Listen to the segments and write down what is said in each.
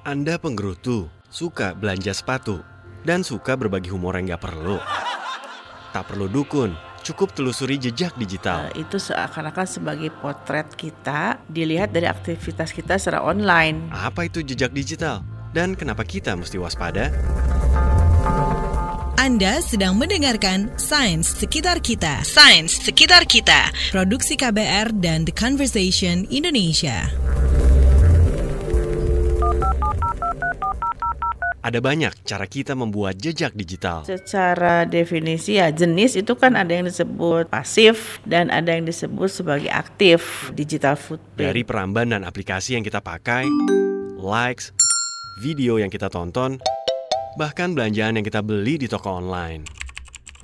Anda penggerutu, suka belanja sepatu, dan suka berbagi humor yang gak perlu. Tak perlu dukun, cukup telusuri jejak digital. Uh, itu seakan-akan sebagai potret kita dilihat dari aktivitas kita secara online. Apa itu jejak digital? Dan kenapa kita mesti waspada? Anda sedang mendengarkan Sains Sekitar Kita. Sains Sekitar Kita. Produksi KBR dan The Conversation Indonesia. Ada banyak cara kita membuat jejak digital. Secara definisi ya jenis itu kan ada yang disebut pasif dan ada yang disebut sebagai aktif digital footprint. Dari peramban dan aplikasi yang kita pakai, likes, video yang kita tonton, bahkan belanjaan yang kita beli di toko online.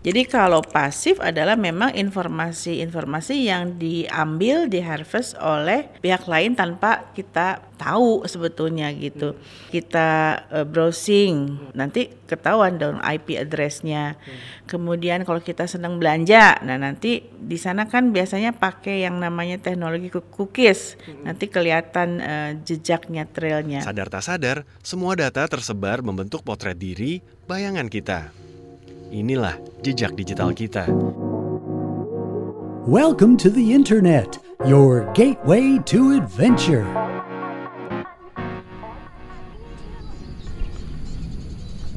Jadi kalau pasif adalah memang informasi-informasi yang diambil, diharvest oleh pihak lain tanpa kita tahu sebetulnya gitu. Kita uh, browsing, nanti ketahuan dong IP addressnya. Kemudian kalau kita sedang belanja, nah nanti di sana kan biasanya pakai yang namanya teknologi cookies. Nanti kelihatan uh, jejaknya, trailnya. Sadar tak sadar, semua data tersebar membentuk potret diri, bayangan kita. Inilah jejak digital kita. Welcome to the Internet, your gateway to adventure.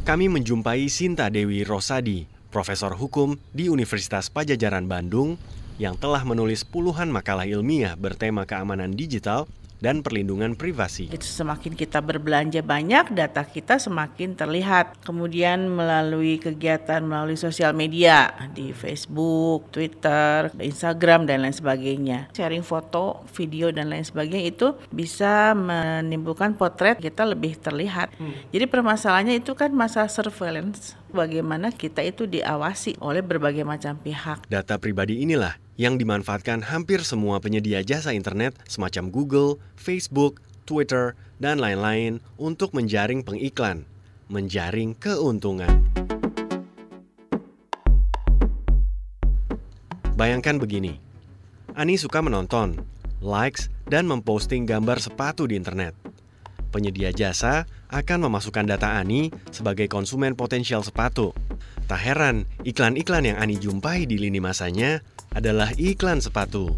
Kami menjumpai Sinta Dewi Rosadi, Profesor Hukum di Universitas Pajajaran Bandung, yang telah menulis puluhan makalah ilmiah bertema keamanan digital dan perlindungan privasi. Semakin kita berbelanja banyak, data kita semakin terlihat. Kemudian melalui kegiatan melalui sosial media di Facebook, Twitter, Instagram dan lain sebagainya. Sharing foto, video dan lain sebagainya itu bisa menimbulkan potret kita lebih terlihat. Hmm. Jadi permasalahannya itu kan masalah surveillance bagaimana kita itu diawasi oleh berbagai macam pihak. Data pribadi inilah yang dimanfaatkan hampir semua penyedia jasa internet semacam Google, Facebook, Twitter, dan lain-lain untuk menjaring pengiklan, menjaring keuntungan. Bayangkan begini, Ani suka menonton, likes, dan memposting gambar sepatu di internet. Penyedia jasa akan memasukkan data Ani sebagai konsumen potensial sepatu. Tak heran, iklan-iklan yang Ani jumpai di lini masanya adalah iklan sepatu.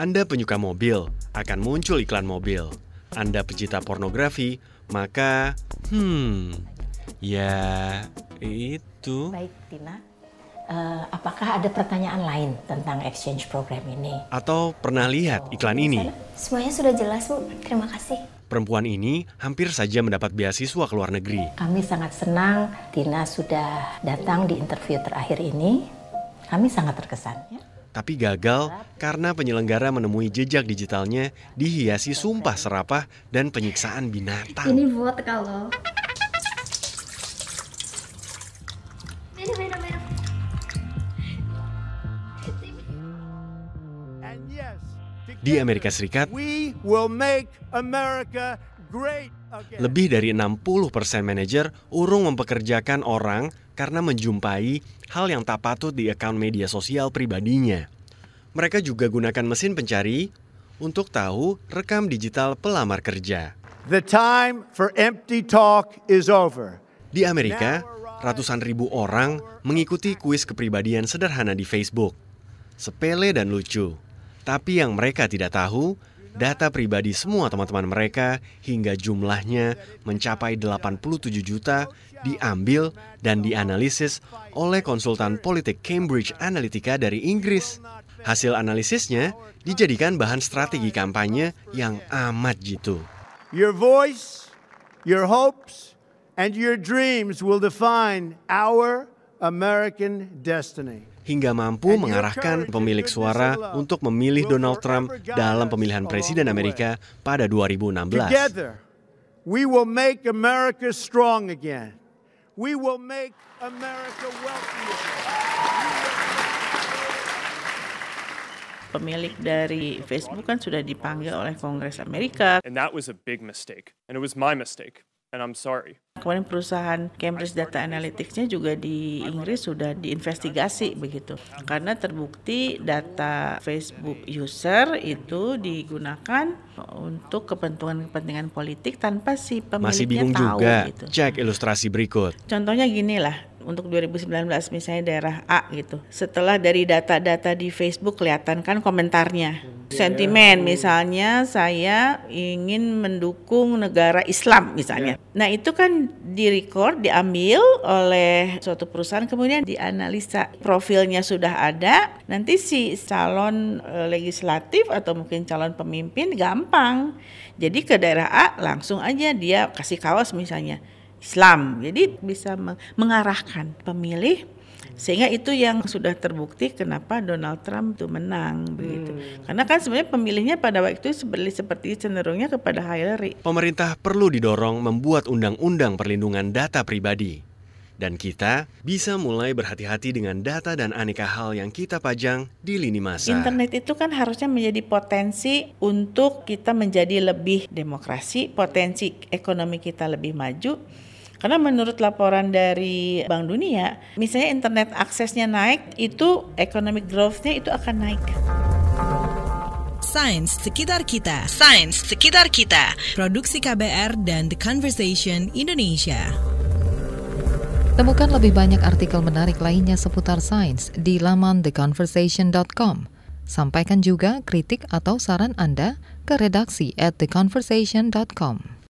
Anda penyuka mobil, akan muncul iklan mobil. Anda pecinta pornografi, maka hmm, ya itu. Baik, Tina. Uh, apakah ada pertanyaan lain tentang exchange program ini? Atau pernah lihat iklan ini? Semuanya sudah jelas, Bu. Terima kasih. Perempuan ini hampir saja mendapat beasiswa ke luar negeri. Kami sangat senang Tina sudah datang di interview terakhir ini. Kami sangat terkesan. Ya. Tapi gagal karena penyelenggara menemui jejak digitalnya dihiasi sumpah serapah dan penyiksaan binatang. Ini buat kalau. Di Amerika Serikat, lebih dari 60% manajer urung mempekerjakan orang karena menjumpai hal yang tak patut di akun media sosial pribadinya. Mereka juga gunakan mesin pencari untuk tahu rekam digital pelamar kerja. The time for empty talk is over. Di Amerika, ratusan ribu orang mengikuti kuis kepribadian sederhana di Facebook. Sepele dan lucu. Tapi yang mereka tidak tahu, data pribadi semua teman-teman mereka hingga jumlahnya mencapai 87 juta diambil dan dianalisis oleh konsultan politik Cambridge Analytica dari Inggris. Hasil analisisnya dijadikan bahan strategi kampanye yang amat jitu. Your voice, your hopes, and your dreams will define our hingga mampu mengarahkan pemilik suara untuk memilih Donald Trump dalam pemilihan presiden Amerika pada 2016. we will make America strong again. We will make America wealthy Pemilik dari Facebook kan sudah dipanggil oleh Kongres Amerika. And that was a big mistake. And it was my mistake. And I'm sorry. Kemudian perusahaan Cambridge Data Analytics-nya juga di Inggris sudah diinvestigasi begitu. Karena terbukti data Facebook user itu digunakan untuk kepentingan-kepentingan politik tanpa si pemiliknya Masih bingung tahu juga? gitu. Cek ilustrasi berikut. Contohnya gini lah, untuk 2019 misalnya daerah A gitu. Setelah dari data-data di Facebook kelihatan kan komentarnya. Sentimen misalnya saya ingin mendukung negara Islam misalnya. Nah, itu kan direcord, diambil oleh suatu perusahaan kemudian dianalisa profilnya sudah ada. Nanti si calon eh, legislatif atau mungkin calon pemimpin gampang. Jadi ke daerah A langsung aja dia kasih kaos misalnya Islam. Jadi bisa meng- mengarahkan pemilih sehingga itu yang sudah terbukti kenapa Donald Trump itu menang begitu. Karena kan sebenarnya pemilihnya pada waktu itu seperti seperti cenderungnya kepada Hillary. Pemerintah perlu didorong membuat undang-undang perlindungan data pribadi. Dan kita bisa mulai berhati-hati dengan data dan aneka hal yang kita pajang di lini masa. Internet itu kan harusnya menjadi potensi untuk kita menjadi lebih demokrasi, potensi ekonomi kita lebih maju. Karena menurut laporan dari Bank Dunia, misalnya internet aksesnya naik, itu economic growth-nya itu akan naik. Sains sekitar kita. Sains sekitar kita. Produksi KBR dan The Conversation Indonesia. Temukan lebih banyak artikel menarik lainnya seputar sains di laman theconversation.com. Sampaikan juga kritik atau saran Anda ke redaksi at theconversation.com.